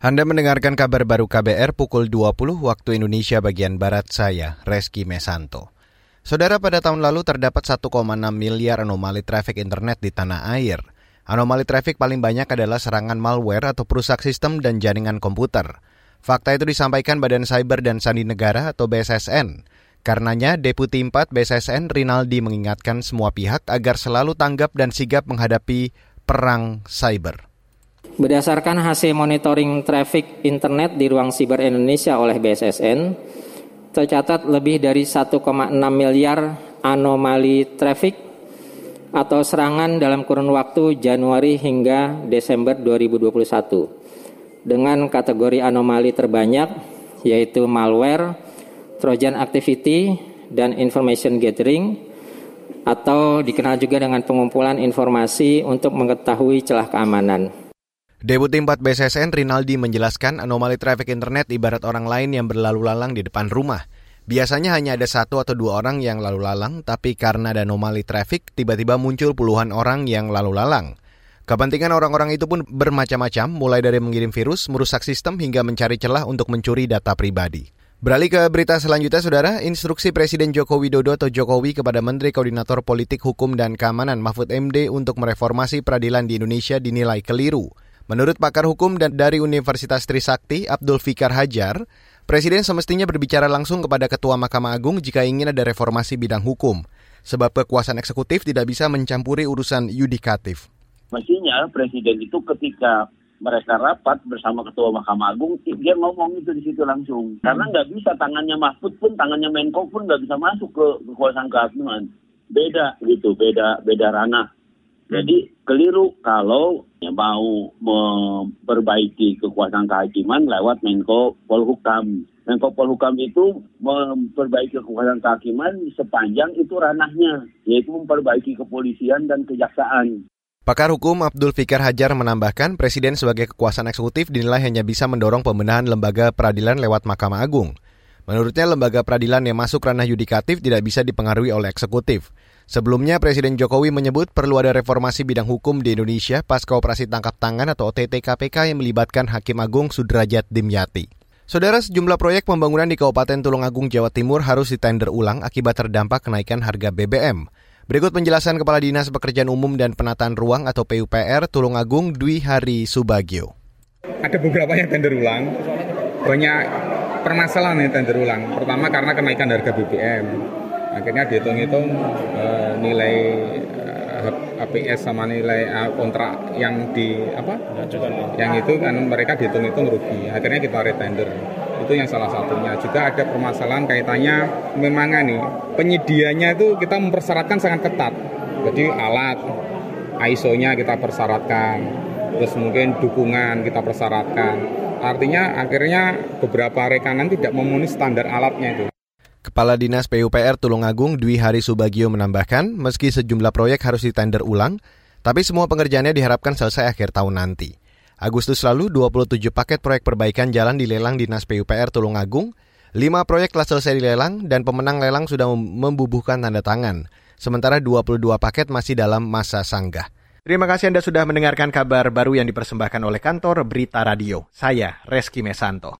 Anda mendengarkan kabar baru KBR pukul 20 waktu Indonesia bagian Barat saya, Reski Mesanto. Saudara pada tahun lalu terdapat 1,6 miliar anomali traffic internet di tanah air. Anomali traffic paling banyak adalah serangan malware atau perusak sistem dan jaringan komputer. Fakta itu disampaikan Badan Cyber dan Sandi Negara atau BSSN. Karenanya, Deputi 4 BSSN Rinaldi mengingatkan semua pihak agar selalu tanggap dan sigap menghadapi perang cyber. Berdasarkan hasil monitoring traffic internet di ruang siber Indonesia oleh BSSN, tercatat lebih dari 1,6 miliar anomali traffic atau serangan dalam kurun waktu Januari hingga Desember 2021 dengan kategori anomali terbanyak yaitu malware, trojan activity, dan information gathering atau dikenal juga dengan pengumpulan informasi untuk mengetahui celah keamanan. Deputi 4 BSSN Rinaldi menjelaskan anomali traffic internet ibarat orang lain yang berlalu lalang di depan rumah. Biasanya hanya ada satu atau dua orang yang lalu lalang, tapi karena ada anomali traffic, tiba-tiba muncul puluhan orang yang lalu lalang. Kepentingan orang-orang itu pun bermacam-macam, mulai dari mengirim virus, merusak sistem, hingga mencari celah untuk mencuri data pribadi. Beralih ke berita selanjutnya, Saudara. Instruksi Presiden Joko Widodo atau Jokowi kepada Menteri Koordinator Politik Hukum dan Keamanan Mahfud MD untuk mereformasi peradilan di Indonesia dinilai keliru. Menurut pakar hukum dan dari Universitas Trisakti, Abdul Fikar Hajar, Presiden semestinya berbicara langsung kepada Ketua Mahkamah Agung jika ingin ada reformasi bidang hukum, sebab kekuasaan eksekutif tidak bisa mencampuri urusan yudikatif. Mestinya Presiden itu ketika mereka rapat bersama Ketua Mahkamah Agung, dia ngomong itu di situ langsung. Karena nggak bisa tangannya Mahfud pun, tangannya Menko pun nggak bisa masuk ke kekuasaan kehakiman. Beda gitu, beda beda ranah. Jadi keliru kalau mau memperbaiki kekuasaan kehakiman lewat Menko Polhukam. Menko Polhukam itu memperbaiki kekuasaan kehakiman sepanjang itu ranahnya, yaitu memperbaiki kepolisian dan kejaksaan. Pakar hukum Abdul Fikar Hajar menambahkan Presiden sebagai kekuasaan eksekutif dinilai hanya bisa mendorong pembenahan lembaga peradilan lewat Mahkamah Agung. Menurutnya lembaga peradilan yang masuk ranah yudikatif tidak bisa dipengaruhi oleh eksekutif. Sebelumnya Presiden Jokowi menyebut perlu ada reformasi bidang hukum di Indonesia pasca operasi tangkap tangan atau OTT KPK yang melibatkan Hakim Agung Sudrajat Dimyati. Saudara sejumlah proyek pembangunan di Kabupaten Tulungagung, Jawa Timur harus ditender ulang akibat terdampak kenaikan harga BBM. Berikut penjelasan Kepala Dinas Pekerjaan Umum dan Penataan Ruang atau PUPR Tulungagung Dwi Hari Subagio. Ada beberapa yang tender ulang, banyak permasalahan yang tender ulang. Pertama karena kenaikan harga BBM akhirnya dihitung-hitung uh, nilai uh, eh, HPS sama nilai uh, kontrak yang di apa? Yang itu kan mereka dihitung-hitung rugi. Akhirnya kita retender. Itu yang salah satunya. Juga ada permasalahan kaitannya memang nih penyedianya itu kita mempersyaratkan sangat ketat. Jadi alat ISO-nya kita persyaratkan. Terus mungkin dukungan kita persyaratkan. Artinya akhirnya beberapa rekanan tidak memenuhi standar alatnya itu Kepala Dinas PUPR Tulungagung Dwi Hari Subagio menambahkan, meski sejumlah proyek harus ditender ulang, tapi semua pengerjaannya diharapkan selesai akhir tahun nanti. Agustus lalu, 27 paket proyek perbaikan jalan dilelang Dinas PUPR Tulungagung, 5 proyek telah selesai dilelang dan pemenang lelang sudah membubuhkan tanda tangan, sementara 22 paket masih dalam masa sanggah. Terima kasih Anda sudah mendengarkan kabar baru yang dipersembahkan oleh kantor Berita Radio. Saya Reski Mesanto.